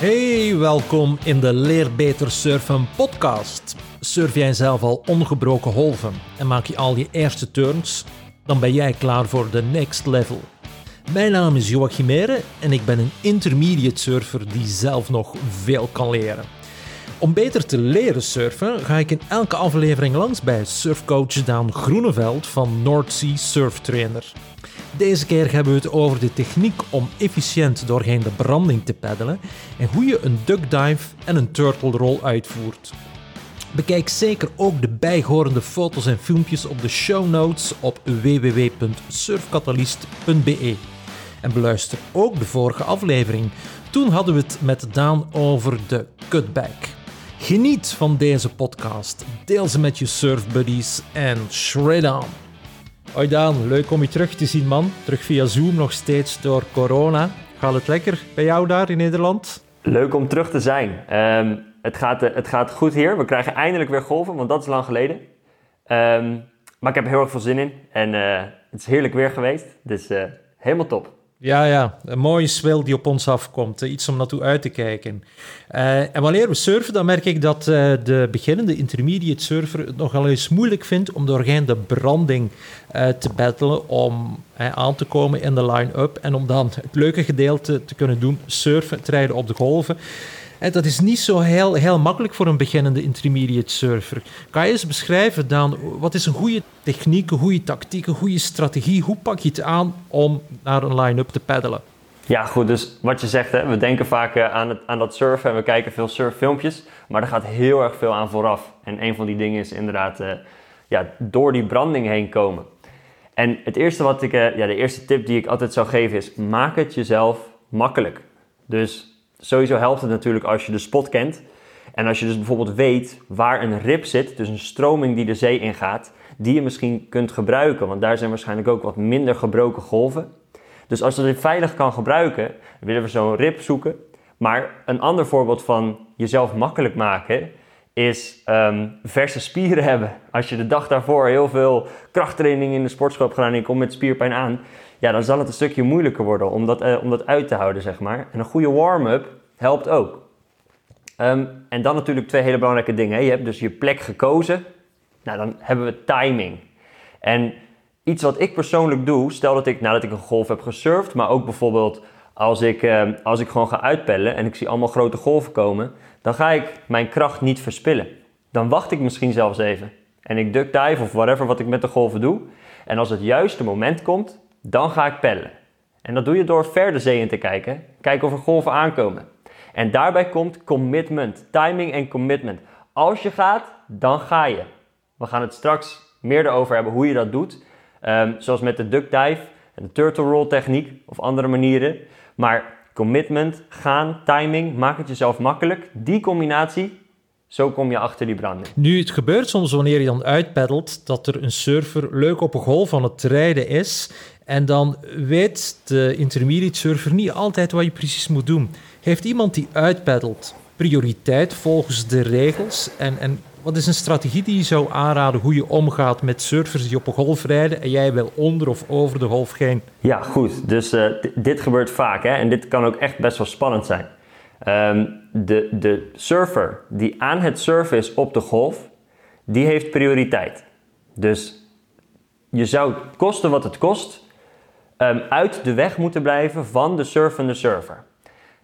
Hey, welkom in de Leer Beter Surfen podcast. Surf jij zelf al ongebroken golven en maak je al je eerste turns? Dan ben jij klaar voor de next level. Mijn naam is Joachim Meren en ik ben een intermediate surfer die zelf nog veel kan leren. Om beter te leren surfen ga ik in elke aflevering langs bij surfcoach Daan Groeneveld van North Surf Trainer. Deze keer hebben we het over de techniek om efficiënt doorheen de branding te peddelen en hoe je een duck dive en een turtle roll uitvoert. Bekijk zeker ook de bijhorende foto's en filmpjes op de show notes op www.surfkatalyst.be. En beluister ook de vorige aflevering. Toen hadden we het met Daan over de cutback. Geniet van deze podcast, deel ze met je surfbuddies en shred on! Hoi Daan, leuk om je terug te zien man. Terug via Zoom nog steeds door corona. Gaat het lekker bij jou daar in Nederland? Leuk om terug te zijn. Ehm, het, gaat, het gaat goed hier. We krijgen eindelijk weer golven, want dat is lang geleden. Ehm, maar ik heb er heel erg veel zin in. En uh, het is heerlijk weer geweest. Dus uh, helemaal top. Ja, ja, een mooie swell die op ons afkomt. Iets om naartoe uit te kijken. Uh, en wanneer we surfen, dan merk ik dat uh, de beginnende intermediate surfer het nogal eens moeilijk vindt om doorheen de branding te battelen, om aan te komen in de line-up en om dan het leuke gedeelte te kunnen doen, surfen, te op de golven. Dat is niet zo heel, heel makkelijk voor een beginnende intermediate surfer. Kan je eens beschrijven dan, wat is een goede techniek, een goede tactiek, een goede strategie? Hoe pak je het aan om naar een line-up te peddelen? Ja, goed. Dus wat je zegt, hè, we denken vaak aan, het, aan dat surfen en we kijken veel surffilmpjes. Maar er gaat heel erg veel aan vooraf. En een van die dingen is inderdaad uh, ja, door die branding heen komen. En het eerste wat ik, uh, ja, de eerste tip die ik altijd zou geven is: maak het jezelf makkelijk. Dus sowieso helpt het natuurlijk als je de spot kent. En als je dus bijvoorbeeld weet waar een rip zit, dus een stroming die de zee ingaat, die je misschien kunt gebruiken. Want daar zijn waarschijnlijk ook wat minder gebroken golven. Dus als je dit veilig kan gebruiken, willen we zo'n rip zoeken. Maar een ander voorbeeld van jezelf makkelijk maken is um, verse spieren hebben. Als je de dag daarvoor heel veel krachttraining in de sportschool hebt gedaan en je komt met spierpijn aan, ja, dan zal het een stukje moeilijker worden om dat, uh, om dat uit te houden, zeg maar. En een goede warm-up helpt ook. Um, en dan natuurlijk twee hele belangrijke dingen. Je hebt dus je plek gekozen. Nou, dan hebben we timing. En iets wat ik persoonlijk doe, stel dat ik nadat ik een golf heb gesurfd, maar ook bijvoorbeeld als ik, uh, als ik gewoon ga uitpellen en ik zie allemaal grote golven komen, dan ga ik mijn kracht niet verspillen. Dan wacht ik misschien zelfs even. En ik duck dive of whatever wat ik met de golven doe. En als het juiste moment komt, dan ga ik peddelen. En dat doe je door ver de zee in te kijken, kijken of er golven aankomen. En daarbij komt commitment, timing en commitment. Als je gaat, dan ga je. We gaan het straks meer erover hebben hoe je dat doet. Um, zoals met de duck dive en de turtle roll techniek of andere manieren. Maar commitment, gaan, timing, maak het jezelf makkelijk. Die combinatie, zo kom je achter die branding. Nu, het gebeurt soms wanneer je dan uitpeddelt dat er een surfer leuk op een golf aan het rijden is. En dan weet de intermediate surfer niet altijd wat je precies moet doen. Heeft iemand die uitpeddelt prioriteit volgens de regels? En, en wat is een strategie die je zou aanraden hoe je omgaat met surfers die op een golf rijden en jij wil onder of over de golf heen? Ja, goed. Dus uh, dit gebeurt vaak hè? en dit kan ook echt best wel spannend zijn. Um, de, de surfer die aan het surfen is op de golf, die heeft prioriteit. Dus je zou kosten wat het kost um, uit de weg moeten blijven van de surfende surfer.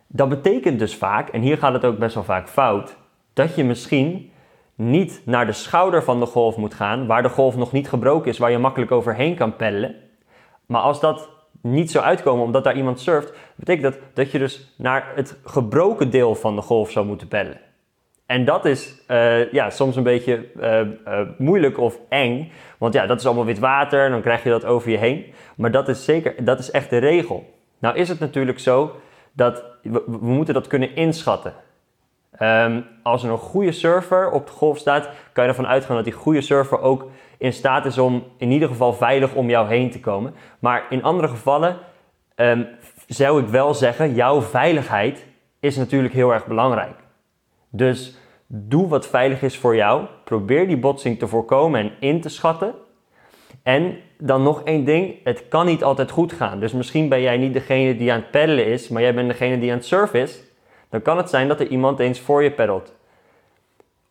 Dat betekent dus vaak, en hier gaat het ook best wel vaak fout, dat je misschien niet naar de schouder van de golf moet gaan, waar de golf nog niet gebroken is, waar je makkelijk overheen kan peddelen. Maar als dat niet zou uitkomen omdat daar iemand surft, betekent dat dat je dus naar het gebroken deel van de golf zou moeten peddelen. En dat is uh, ja, soms een beetje uh, uh, moeilijk of eng. Want ja, dat is allemaal wit water en dan krijg je dat over je heen. Maar dat is zeker, dat is echt de regel. Nou is het natuurlijk zo dat we, moeten dat kunnen inschatten. Um, als er een goede surfer op de golf staat, kan je ervan uitgaan dat die goede surfer ook in staat is om in ieder geval veilig om jou heen te komen. Maar in andere gevallen um, zou ik wel zeggen, jouw veiligheid is natuurlijk heel erg belangrijk. Dus doe wat veilig is voor jou. Probeer die botsing te voorkomen en in te schatten. En dan nog één ding, het kan niet altijd goed gaan. Dus misschien ben jij niet degene die aan het peddelen is, maar jij bent degene die aan het surfen is dan kan het zijn dat er iemand eens voor je peddelt.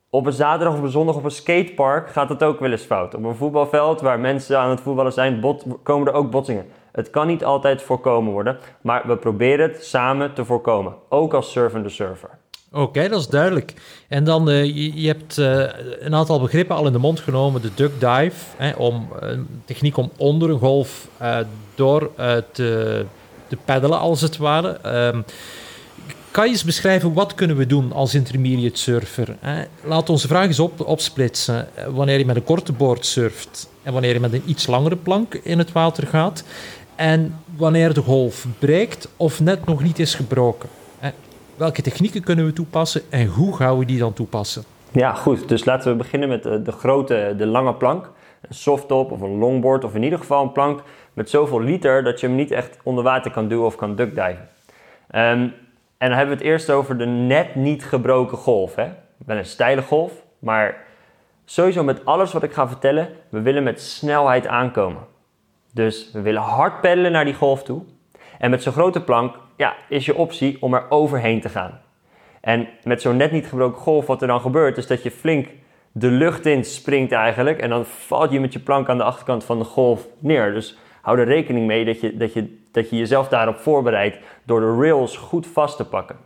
Op een zaterdag of een zondag op een skatepark gaat het ook wel eens fout. Op een voetbalveld waar mensen aan het voetballen zijn, komen er ook botsingen. Het kan niet altijd voorkomen worden, maar we proberen het samen te voorkomen. Ook als surfende surfer. Oké, dat is duidelijk. En dan, uh, je, hebt uh, een aantal begrippen al in de mond genomen. De duck dive, hè, om, een techniek om onder een golf uh, door te, te peddelen, als het ware. Um, kan je eens beschrijven, wat kunnen we doen als intermediate surfer? Hè? Laat onze vraag eens op, opsplitsen. Wanneer je met een korte boord surft en wanneer je met een iets langere plank in het water gaat. En wanneer de golf breekt of net nog niet is gebroken. Welke technieken kunnen we toepassen en hoe gaan we die dan toepassen? Ja, goed. Dus laten we beginnen met de, de grote, de lange plank. Een softtop of een longboard of in ieder geval een plank met zoveel liter dat je hem niet echt onder water kan duwen of kan duckdiven. Um, en dan hebben we het eerst over de net niet gebroken golf. Hè? Wel een steile golf, maar sowieso met alles wat ik ga vertellen, we willen met snelheid aankomen. Dus we willen hard peddelen naar die golf toe. En met zo'n grote plank ja, is je optie om er overheen te gaan. En met zo'n net niet gebroken golf, wat er dan gebeurt, is dat je flink de lucht in springt eigenlijk. En dan valt je met je plank aan de achterkant van de golf neer. Dus hou er rekening mee dat je, dat je, dat je jezelf daarop voorbereidt door de rails goed vast te pakken.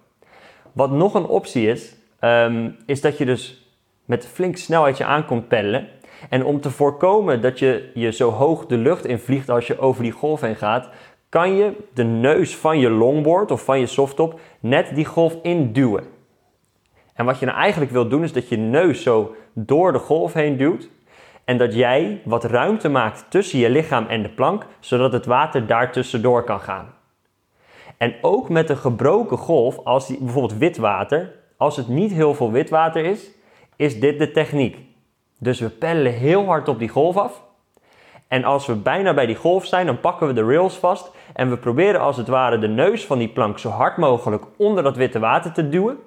Wat nog een optie is, um, is dat je dus met flink snelheidje aankomt peddelen. En om te voorkomen dat je je zo hoog de lucht in vliegt als je over die golf heen gaat, kan je de neus van je longboard of van je softtop net die golf induwen. En wat je nou eigenlijk wil doen is dat je neus zo door de golf heen duwt. En dat jij wat ruimte maakt tussen je lichaam en de plank, zodat het water daar tussendoor kan gaan. En ook met een gebroken golf, als die, bijvoorbeeld wit water, als het niet heel veel wit water is, is dit de techniek. Dus we pellen heel hard op die golf af. En als we bijna bij die golf zijn, dan pakken we de rails vast en we proberen als het ware de neus van die plank zo hard mogelijk onder dat witte water te duwen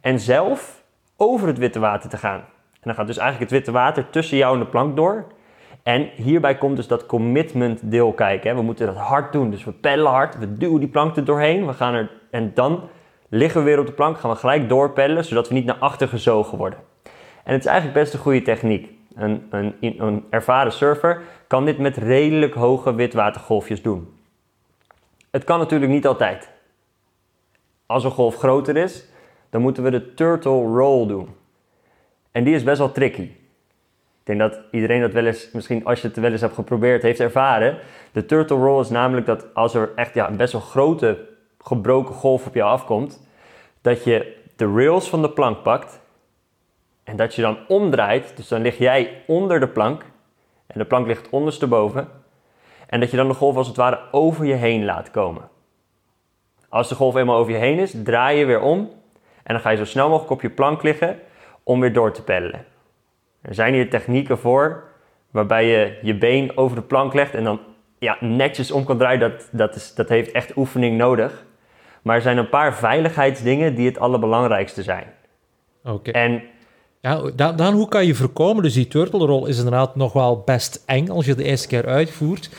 en zelf over het witte water te gaan. En dan gaat dus eigenlijk het witte water tussen jou en de plank door. En hierbij komt dus dat commitment deel kijken. We moeten dat hard doen. Dus we peddelen hard, we duwen die plank er doorheen. We gaan er, en dan liggen we weer op de plank, gaan we gelijk doorpeddelen, zodat we niet naar achter gezogen worden. En het is eigenlijk best een goede techniek. Een, een, een ervaren surfer kan dit met redelijk hoge witwatergolfjes doen. Het kan natuurlijk niet altijd. Als een golf groter is, dan moeten we de turtle roll doen. En die is best wel tricky. Ik denk dat iedereen dat wel eens, misschien als je het wel eens hebt geprobeerd, heeft ervaren. De turtle roll is namelijk dat als er echt ja, een best wel grote gebroken golf op jou afkomt, dat je de rails van de plank pakt en dat je dan omdraait. Dus dan lig jij onder de plank en de plank ligt ondersteboven. En dat je dan de golf als het ware over je heen laat komen. Als de golf eenmaal over je heen is, draai je weer om en dan ga je zo snel mogelijk op je plank liggen om weer door te peddelen. Er zijn hier technieken voor waarbij je je been over de plank legt en dan ja, netjes om kan draaien. Dat, dat, is, dat heeft echt oefening nodig. Maar er zijn een paar veiligheidsdingen die het allerbelangrijkste zijn. Oké. En ja, dan, dan, hoe kan je voorkomen? Dus die turtle roll is inderdaad nog wel best eng als je de eerste keer uitvoert.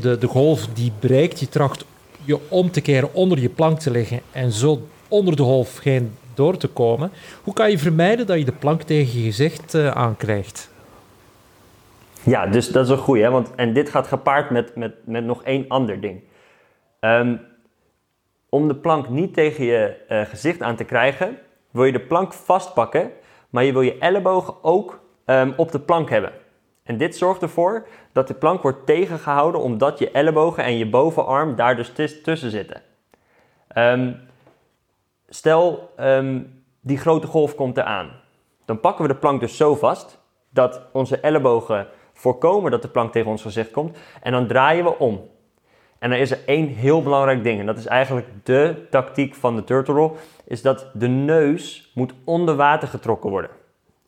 De, de golf die breekt, je tracht je om te keren onder je plank te liggen en zo onder de golf geen door te komen. Hoe kan je vermijden dat je de plank tegen je gezicht uh, aankrijgt? Ja, dus dat is een goeie. Hè? Want, en dit gaat gepaard met, met, met nog één ander ding. Um, om de plank niet tegen je uh, gezicht aan te krijgen, wil je de plank vastpakken, maar je wil je ellebogen ook um, op de plank hebben. En dit zorgt ervoor dat de plank wordt tegengehouden omdat je ellebogen en je bovenarm daar dus tussen zitten. Um, Stel, um, die grote golf komt eraan. Dan pakken we de plank dus zo vast dat onze ellebogen voorkomen dat de plank tegen ons gezicht komt. En dan draaien we om. En dan is er één heel belangrijk ding. En dat is eigenlijk de tactiek van de turtle. Is dat de neus moet onder water getrokken worden.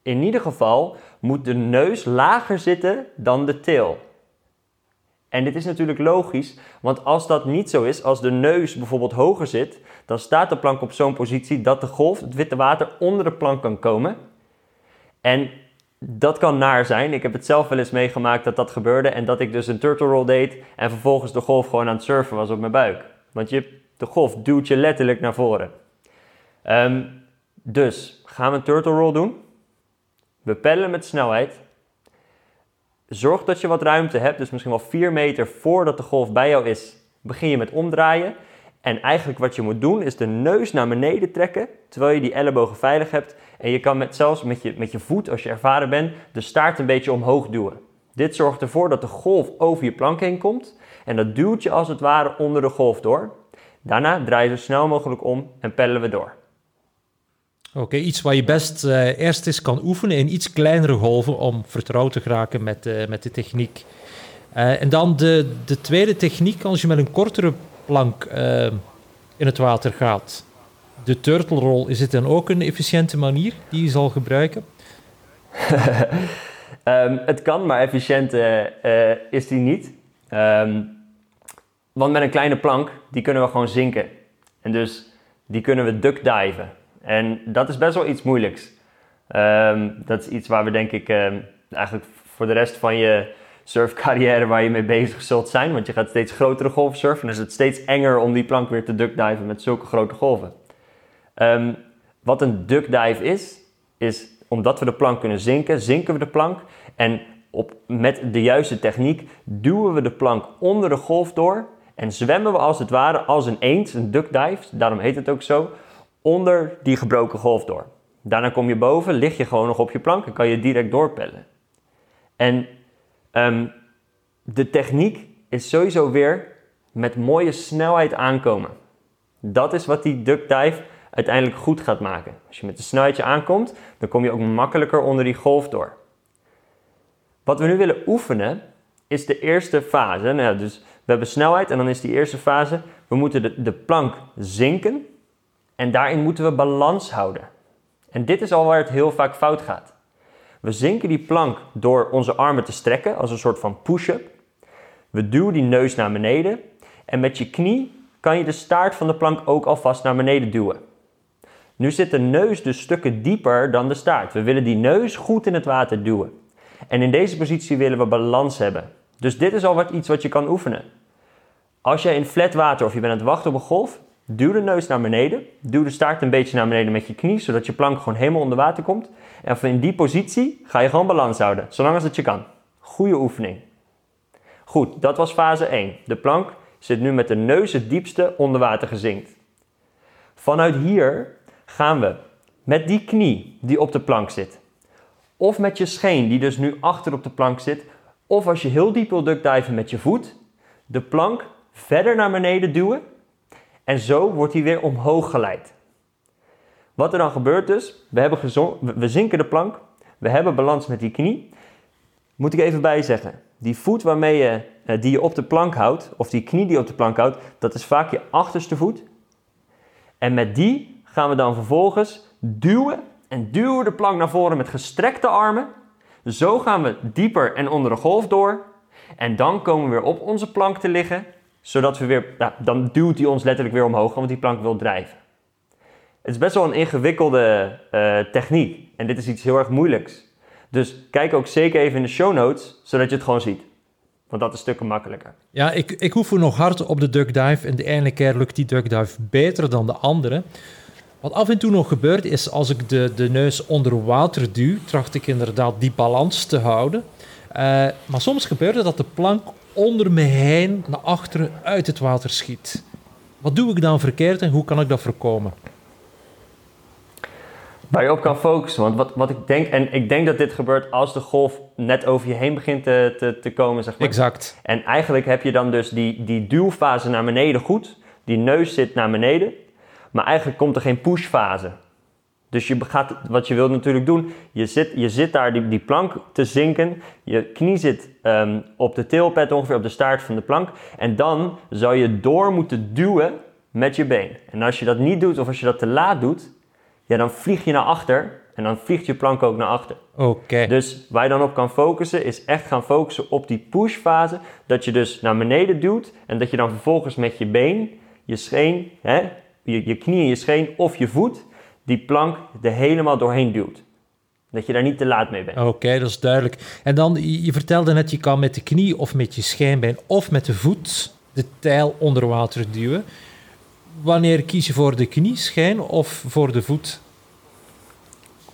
In ieder geval moet de neus lager zitten dan de tail. En dit is natuurlijk logisch, want als dat niet zo is, als de neus bijvoorbeeld hoger zit, dan staat de plank op zo'n positie dat de golf, het witte water, onder de plank kan komen. En dat kan naar zijn. Ik heb het zelf wel eens meegemaakt dat dat gebeurde en dat ik dus een turtle roll deed en vervolgens de golf gewoon aan het surfen was op mijn buik. Want je, de golf duwt je letterlijk naar voren. Ehm, dus gaan we een turtle roll doen. We peddelen met snelheid. Zorg dat je wat ruimte hebt, dus misschien wel 4 meter voordat de golf bij jou is, begin je met omdraaien. En eigenlijk wat je moet doen is de neus naar beneden trekken, terwijl je die ellebogen veilig hebt. En je kan met, zelfs met je, met je voet, als je ervaren bent, de staart een beetje omhoog duwen. Dit zorgt ervoor dat de golf over je plank heen komt. En dat duwt je als het ware onder de golf door. Daarna draai je zo snel mogelijk om en peddelen we door. Oké, iets wat je best uh, eerst eens kan oefenen in iets kleinere golven om vertrouwd te geraken met, uh, met de techniek. Uh, en dan de, de tweede techniek, als je met een kortere plank in het water gaat. De turtle roll, is het dan ook een efficiënte manier die je zal gebruiken? um, het kan, maar efficiënt is die niet. Um, want met een kleine plank, die kunnen we gewoon zinken. En dus die kunnen we duck diven. En dat is best wel iets moeilijks. Um, dat is iets waar we denk ik eigenlijk voor de rest van je surfcarrière waar je mee bezig zult zijn. Want je gaat steeds grotere golven surfen. En is het steeds enger om die plank weer te duckdiven met zulke grote golven. Um, wat een duckdive is, is omdat we de plank kunnen zinken, zinken we de plank. En op, met de juiste techniek duwen we de plank onder de golf door. En zwemmen we als het ware als een eend, een duckdive, daarom heet het ook zo, onder die gebroken golf door. Daarna kom je boven, lig je gewoon nog op je plank en kan je direct doorpellen. En um, de techniek is sowieso weer met mooie snelheid aankomen. Dat is wat die duck dive uiteindelijk goed gaat maken. Als je met de snelheidje aankomt, dan kom je ook makkelijker onder die golf door. Wat we nu willen oefenen is de eerste fase. Nou, dus we hebben snelheid en dan is die eerste fase. We moeten de, de plank zinken en daarin moeten we balans houden. En dit is al waar het heel vaak fout gaat. We zinken die plank door onze armen te strekken als een soort van push-up. We duwen die neus naar beneden en met je knie kan je de staart van de plank ook alvast naar beneden duwen. Nu zit de neus dus stukken dieper dan de staart. We willen die neus goed in het water duwen. En in deze positie willen we balans hebben. Dus dit is al wat, iets wat je kan oefenen. Als jij in flat water of je bent aan het wachten op een golf, Duw de neus naar beneden. Duw de staart een beetje naar beneden met je knie, zodat je plank gewoon helemaal onder water komt. En in die positie ga je gewoon balans houden, zolang als het je kan. Goede oefening. Goed, dat was fase 1. De plank zit nu met de neus het diepste onder water gezinkt. Vanuit hier gaan we met die knie die op de plank zit, of met je scheen die dus nu achter op de plank zit, of als je heel diep wil duckdiven met je voet, de plank verder naar beneden duwen en zo wordt hij weer omhoog geleid. Wat er dan gebeurt dus, we, hebben we zinken de plank, we hebben balans met die knie. Moet ik even bijzeggen, die voet waarmee je, eh, die je op de plank houdt, of die knie die je op de plank houdt, dat is vaak je achterste voet. En met die gaan we dan vervolgens duwen en duwen de plank naar voren met gestrekte armen. Zo gaan we dieper en onder de golf door. En dan komen we weer op onze plank te liggen zodat we weer, nou, dan duwt hij ons letterlijk weer omhoog, want die plank wil drijven. Het is best wel een ingewikkelde uh, techniek en dit is iets heel erg moeilijks. Dus kijk ook zeker even in de show notes, zodat je het gewoon ziet. Want dat is stukken makkelijker. Ja, ik, ik hoef nog hard op de duck dive en de ene keer lukt die duck dive beter dan de andere. Wat af en toe nog gebeurt is als ik de, de neus onder water duw, tracht ik inderdaad die balans te houden. Uh, maar soms gebeurt het dat de plank onder me heen naar achteren uit het water schiet. Wat doe ik dan verkeerd en hoe kan ik dat voorkomen? Waar je op kan focussen. Want wat, wat ik denk, en ik denk dat dit gebeurt als de golf net over je heen begint te, te, te komen. Zeg maar. Exact. En eigenlijk heb je dan dus die, die duwfase naar beneden goed. Die neus zit naar beneden. Maar eigenlijk komt er geen pushfase. Dus je gaat, wat je wilt natuurlijk doen, je zit, je zit daar die, die plank te zinken. Je knie zit um, op de tailpad ongeveer, op de staart van de plank. En dan zou je door moeten duwen met je been. En als je dat niet doet of als je dat te laat doet, ja, dan vlieg je naar achter. En dan vliegt je plank ook naar achter. Oké. Dus waar je dan op kan focussen, is echt gaan focussen op die pushfase. Dat je dus naar beneden duwt en dat je dan vervolgens met je been, je scheen, hè, je, je knie en je scheen of je voet die plank er helemaal doorheen duwt. Dat je daar niet te laat mee bent. Oké, dat is duidelijk. En dan, je vertelde net, je kan met de knie of met je schijnbeen of met de voet de tijl onder water duwen. wanneer kies je voor de knieschijn of voor de voet?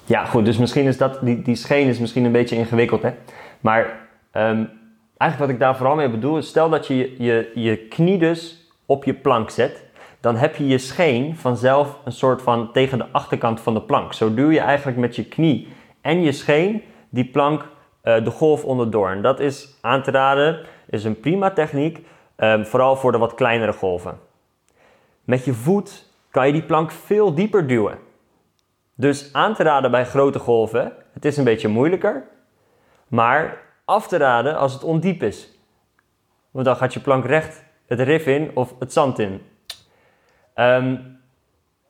Ja, goed. Dus misschien is dat, die, die scheen is misschien een beetje ingewikkeld, hè. Maar um, eigenlijk wat ik daar vooral mee bedoel is, stel dat je je, je knie dus op je plank zet, dan heb je je scheen vanzelf een soort van tegen de achterkant van de plank. Zo duw je eigenlijk met je knie en je scheen die plank uh, de golf onderdoor. En dat is aan te raden, is een prima techniek, um, vooral voor de wat kleinere golven. Met je voet kan je die plank veel dieper duwen. Dus aan te raden bij grote golven, het is een beetje moeilijker, maar af te raden als het ondiep is. Want dan gaat je plank recht het rif in of het zand in. Um,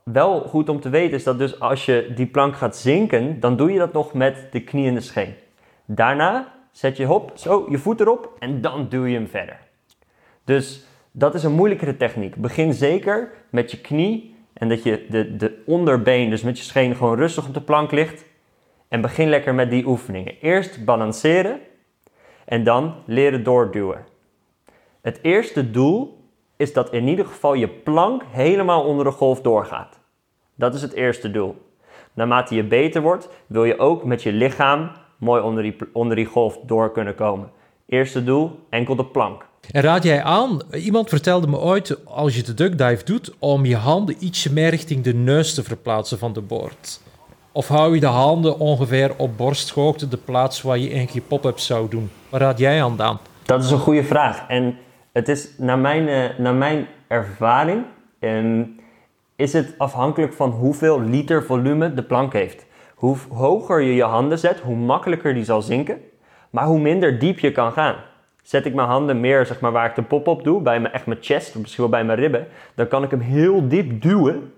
wel goed om te weten is dat dus als je die plank gaat zinken, dan doe je dat nog met de knie in de scheen. Daarna zet je hop, zo, je voet erop en dan duw je hem verder. Dus dat is een moeilijkere techniek. Begin zeker met je knie en dat je de, de onderbeen, dus met je scheen, gewoon rustig op de plank ligt. En begin lekker met die oefeningen. Eerst balanceren en dan leren doorduwen. Het eerste doel is dat in ieder geval je plank helemaal onder de golf doorgaat. Dat is het eerste doel. Naarmate je beter wordt, wil je ook met je lichaam mooi onder die, onder die golf door kunnen komen. Eerste doel, enkel de plank. En raad jij aan, iemand vertelde me ooit, als je de duckdive doet, om je handen ietsje meer richting de neus te verplaatsen van de boord. Of hou je de handen ongeveer op borsthoogte, de plaats waar je eigenlijk je pop-up zou doen? Wat raad jij aan, Daan? Dat is een goede vraag. En het is naar mijn, uh, naar mijn ervaring, um, is het afhankelijk van hoeveel liter volume de plank heeft. Hoe hoger je je handen zet, hoe makkelijker die zal zinken, maar hoe minder diep je kan gaan. Zet ik mijn handen meer zeg maar, waar ik de pop op doe, bij mijn, echt mijn chest, of misschien wel bij mijn ribben, dan kan ik hem heel diep duwen.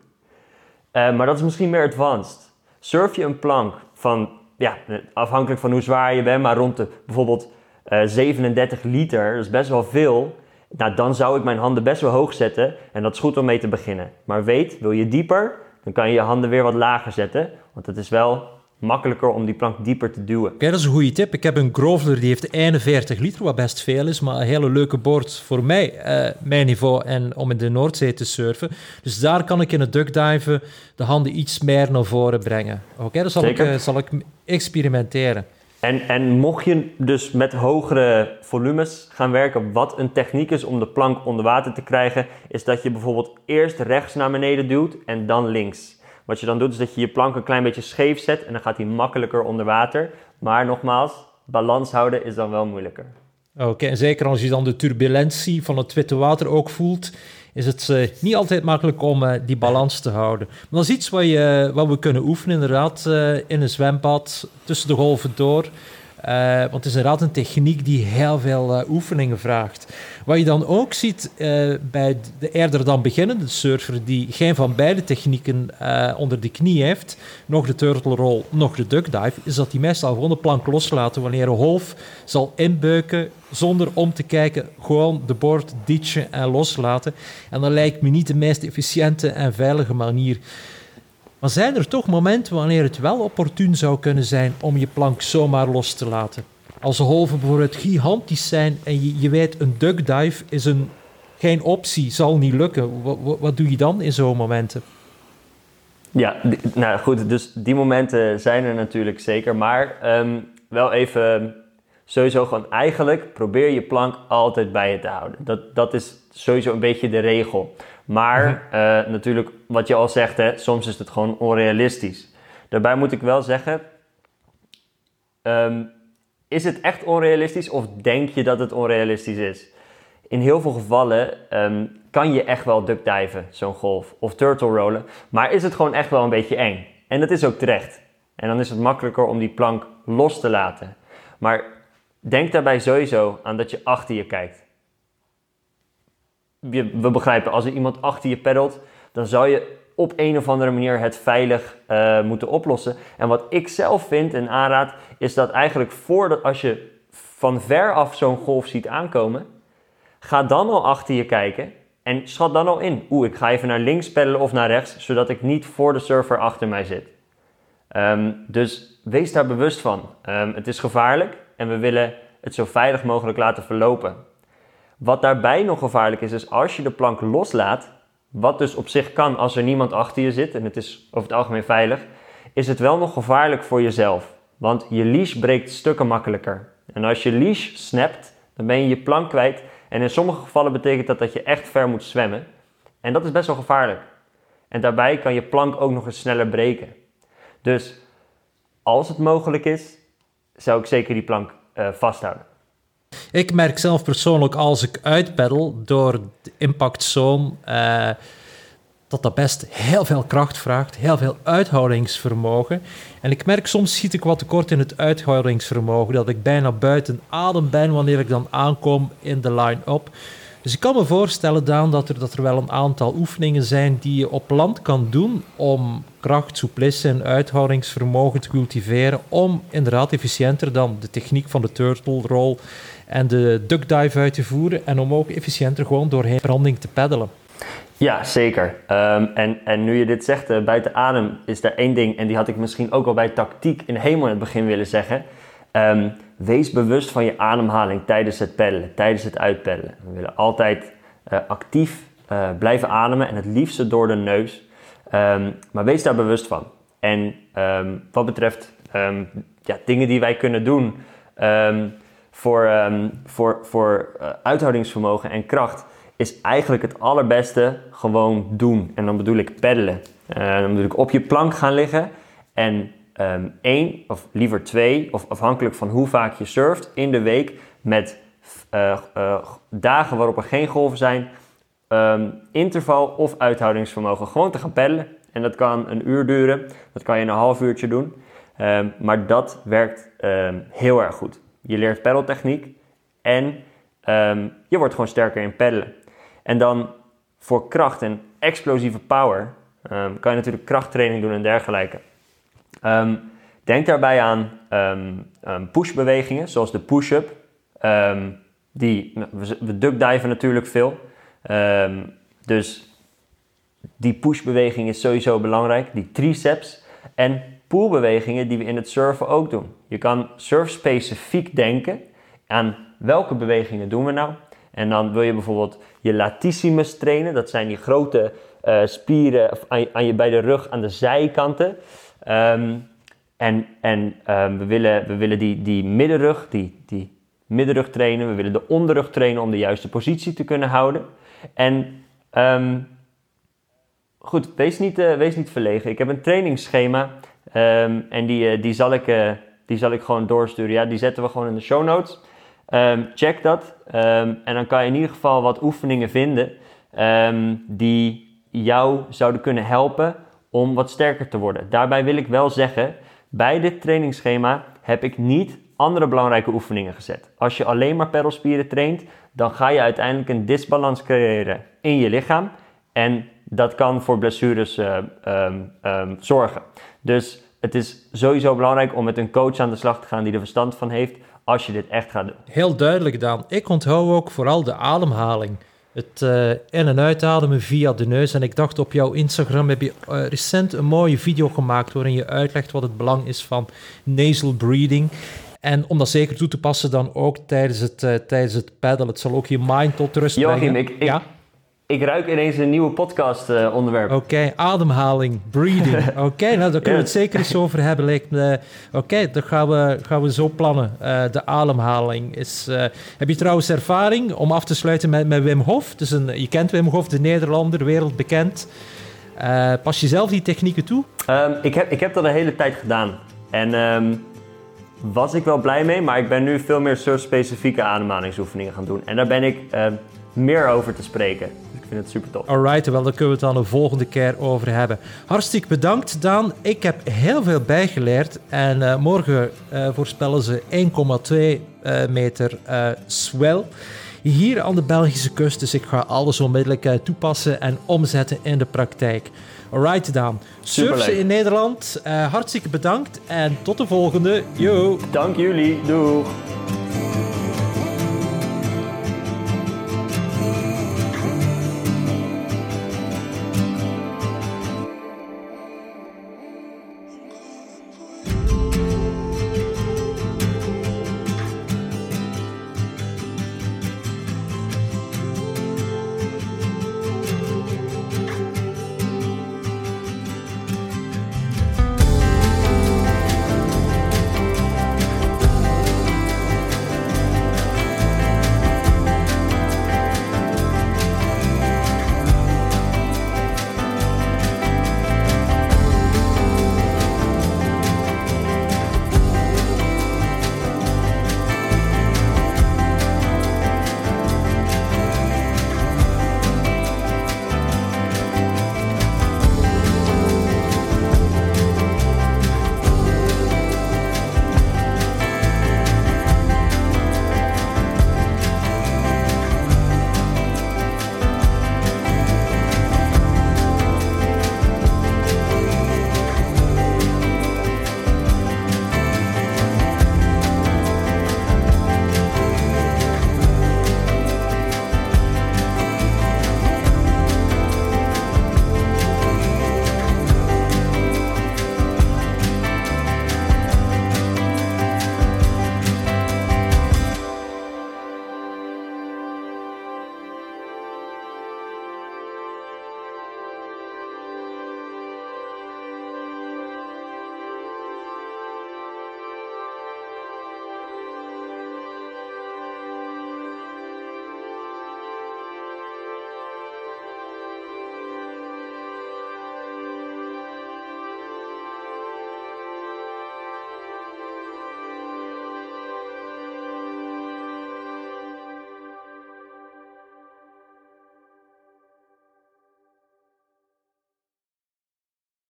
Uh, maar dat is misschien meer advanced. Surf je een plank van, ja, afhankelijk van hoe zwaar je bent, maar rond de bijvoorbeeld uh, eh, 37 liter, dat is best wel veel. Nou, dan zou ik mijn handen best wel hoog zetten en dat is goed om mee te beginnen. Maar weet, wil je dieper, dan kan je je handen weer wat lager zetten, want het is wel makkelijker om die plank dieper te duwen. Oké, dat is een goede tip. Ik heb een Grovler die heeft 41 liter, wat best veel is, maar een hele leuke boord voor mij, uh, mijn niveau en om in de Noordzee te surfen. Dus daar kan ik in het duckdiven de handen iets meer naar voren brengen. Oké, dat zal ik, uh, zal ik experimenteren. En, en mocht je dus met hogere volumes gaan werken, wat een techniek is om de plank onder water te krijgen, is dat je bijvoorbeeld eerst rechts naar beneden duwt en dan links. Wat je dan doet is dat je je plank een klein beetje scheef zet en dan gaat hij makkelijker onder water. Maar nogmaals, balans houden is dan wel moeilijker. Oké, en zeker als je dan de turbulentie van het witte water ook voelt, is het uh, niet altijd makkelijk om uh, die balans te houden. Maar dat is iets wat, je, wat we kunnen oefenen, inderdaad, uh, in een zwembad, tussen de golven door. Uh, want het is inderdaad een techniek die heel veel uh, oefeningen vraagt. Wat je dan ook ziet uh, bij de eerder dan beginnende surfer die geen van beide technieken onder de knie heeft, nog de turtle roll, nog de duck dive, is dat die meestal gewoon de plank loslaten wanneer een golf zal inbeuken zonder om te kijken, gewoon de boord ditchen en loslaten. En dat lijkt me niet de meest efficiënte en veilige manier. Maar zijn er toch momenten wanneer het wel opportun zou kunnen zijn om je plank zomaar los te laten? Als de golven bijvoorbeeld gigantisch zijn en je, je weet een duckdive is een, geen optie, zal niet lukken. Wat, wat doe je dan in zo'n momenten? Ja, nou goed, dus die momenten zijn er natuurlijk zeker. Maar um, wel even sowieso gewoon eigenlijk probeer je plank altijd bij je te houden. Dat, dat is sowieso een beetje de regel. Maar uh, natuurlijk, wat je al zegt, hè, soms is het gewoon onrealistisch. Daarbij moet ik wel zeggen, um, is het echt onrealistisch of denk je dat het onrealistisch is? In heel veel gevallen um, kan je echt wel duckdiven, zo'n golf, of turtle rollen. Maar is het gewoon echt wel een beetje eng. En dat is ook terecht. En dan is het makkelijker om die plank los te laten. Maar denk daarbij sowieso aan dat je achter je kijkt we begrijpen, als er iemand achter je peddelt, dan zou je op een of andere manier het veilig uh, moeten oplossen. En wat ik zelf vind en aanraad, is dat eigenlijk voordat als je van ver af zo'n golf ziet aankomen, ga dan al achter je kijken en schat dan al in. Oeh, ik ga even naar links peddelen of naar rechts, zodat ik niet voor de surfer achter mij zit. Um, dus wees daar bewust van. Um, het is gevaarlijk en we willen het zo veilig mogelijk laten verlopen. Wat daarbij nog gevaarlijk is, is als je de plank loslaat, wat dus op zich kan als er niemand achter je zit en het is over het algemeen veilig, is het wel nog gevaarlijk voor jezelf. Want je leash breekt stukken makkelijker. En als je leash snapt, dan ben je je plank kwijt. En in sommige gevallen betekent dat dat je echt ver moet zwemmen. En dat is best wel gevaarlijk. En daarbij kan je plank ook nog eens sneller breken. Dus als het mogelijk is, zou ik zeker die plank uh, vasthouden. Ik merk zelf persoonlijk als ik uitpeddel door de impactzone uh, dat dat best heel veel kracht vraagt, heel veel uithoudingsvermogen. En ik merk soms schiet ik wat tekort in het uithoudingsvermogen, dat ik bijna buiten adem ben wanneer ik dan aankom in de line-up. Dus ik kan me voorstellen, Daan, dat er, dat er wel een aantal oefeningen zijn die je op land kan doen om kracht, souplesse en uithoudingsvermogen te cultiveren, om inderdaad efficiënter dan de techniek van de turtle roll en de duck dive uit te voeren en om ook efficiënter gewoon doorheen branding te peddelen. Ja, zeker. Ehm, en, en nu je dit zegt, uh, buiten adem is er één ding, en die had ik misschien ook al bij tactiek in helemaal in het begin willen zeggen. Ehm, wees bewust van je ademhaling tijdens het peddelen, tijdens het uitpeddelen. We willen altijd uh, actief uh, blijven ademen en het liefste door de neus. Um, maar wees daar bewust van. En wat betreft ja, dingen die wij kunnen doen voor, voor, voor uithoudingsvermogen en kracht is eigenlijk het allerbeste gewoon doen. En dan bedoel ik peddelen. Uh, dan bedoel ik op je plank gaan liggen en um, één of liever twee, of afhankelijk van hoe vaak je surft, in de week met uh, dagen waarop er geen golven zijn, um, interval of uithoudingsvermogen. Gewoon te gaan peddelen. En dat kan een uur duren, dat kan je een half uurtje doen. Maar dat werkt heel erg goed. Je leert peddeltechniek en je wordt gewoon sterker in peddelen. En dan voor kracht en explosieve power um, kan je natuurlijk krachttraining doen en dergelijke. Um, denk daarbij aan pushbewegingen, zoals de push-up. die, we, we duckdiven natuurlijk veel. dus die pushbeweging is sowieso belangrijk. Die triceps en poolbewegingen die we in het surfen ook doen. Je kan surf-specifiek denken aan welke bewegingen doen we nou. En dan wil je bijvoorbeeld je latissimus trainen. Dat zijn die grote uh, spieren aan, aan, je, bij de rug aan de zijkanten. Um, en en um, we willen, we willen die, die middenrug, die, die middenrug trainen. We willen de onderrug trainen om de juiste positie te kunnen houden. En um, goed, wees niet, uh, wees niet verlegen. Ik heb een trainingsschema en die, uh, die, zal ik, die zal ik gewoon doorsturen. Ja, die zetten we gewoon in de show notes. Um, check dat. Um, en dan kan je in ieder geval wat oefeningen vinden die jou zouden kunnen helpen om wat sterker te worden. Daarbij wil ik wel zeggen, bij dit trainingsschema heb ik niet andere belangrijke oefeningen gezet. Als je alleen maar pedalspieren traint, dan ga je uiteindelijk een disbalans creëren in je lichaam. En dat kan voor blessures uh, zorgen. Dus het is sowieso belangrijk om met een coach aan de slag te gaan die er verstand van heeft als je dit echt gaat doen. Heel duidelijk gedaan. Ik onthoud ook vooral de ademhaling. Het uh, in- en uitademen via de neus. En ik dacht op jouw Instagram heb je uh, recent een mooie video gemaakt waarin je uitlegt wat het belang is van nasal breathing. En om dat zeker toe te passen dan ook tijdens het, uh, tijdens het paddelen. Het zal ook je mind tot rust Joachim, brengen. Ik, ik, ja? Ik ruik ineens een nieuwe podcast uh, onderwerp. Oké, okay, ademhaling, breathing. Oké, okay, nou daar kunnen we het zeker eens over hebben. Oké, okay, dan gaan we, gaan we zo plannen. Uh, de ademhaling is... Uh, heb je trouwens ervaring om af te sluiten met, met Wim Hof? Dus een, je kent Wim Hof, de Nederlander, wereldbekend. pas je zelf die technieken toe? Um, ik, heb, ik heb dat een hele tijd gedaan. En um, was ik wel blij mee, maar ik ben nu veel meer surf-specifieke ademhalingsoefeningen gaan doen. En daar ben ik meer over te spreken. Ik vind het super tof. Alright, wel, daar kunnen we het dan de volgende keer over hebben. Hartstikke bedankt, Daan. Ik heb heel veel bijgeleerd. En uh, morgen uh, voorspellen ze 1,2 uh, meter swell hier aan de Belgische kust. Dus ik ga alles onmiddellijk toepassen en omzetten in de praktijk. Alright, Daan. Surfen in Nederland. hartstikke bedankt en tot de volgende. Yo. Dank jullie. Doeg.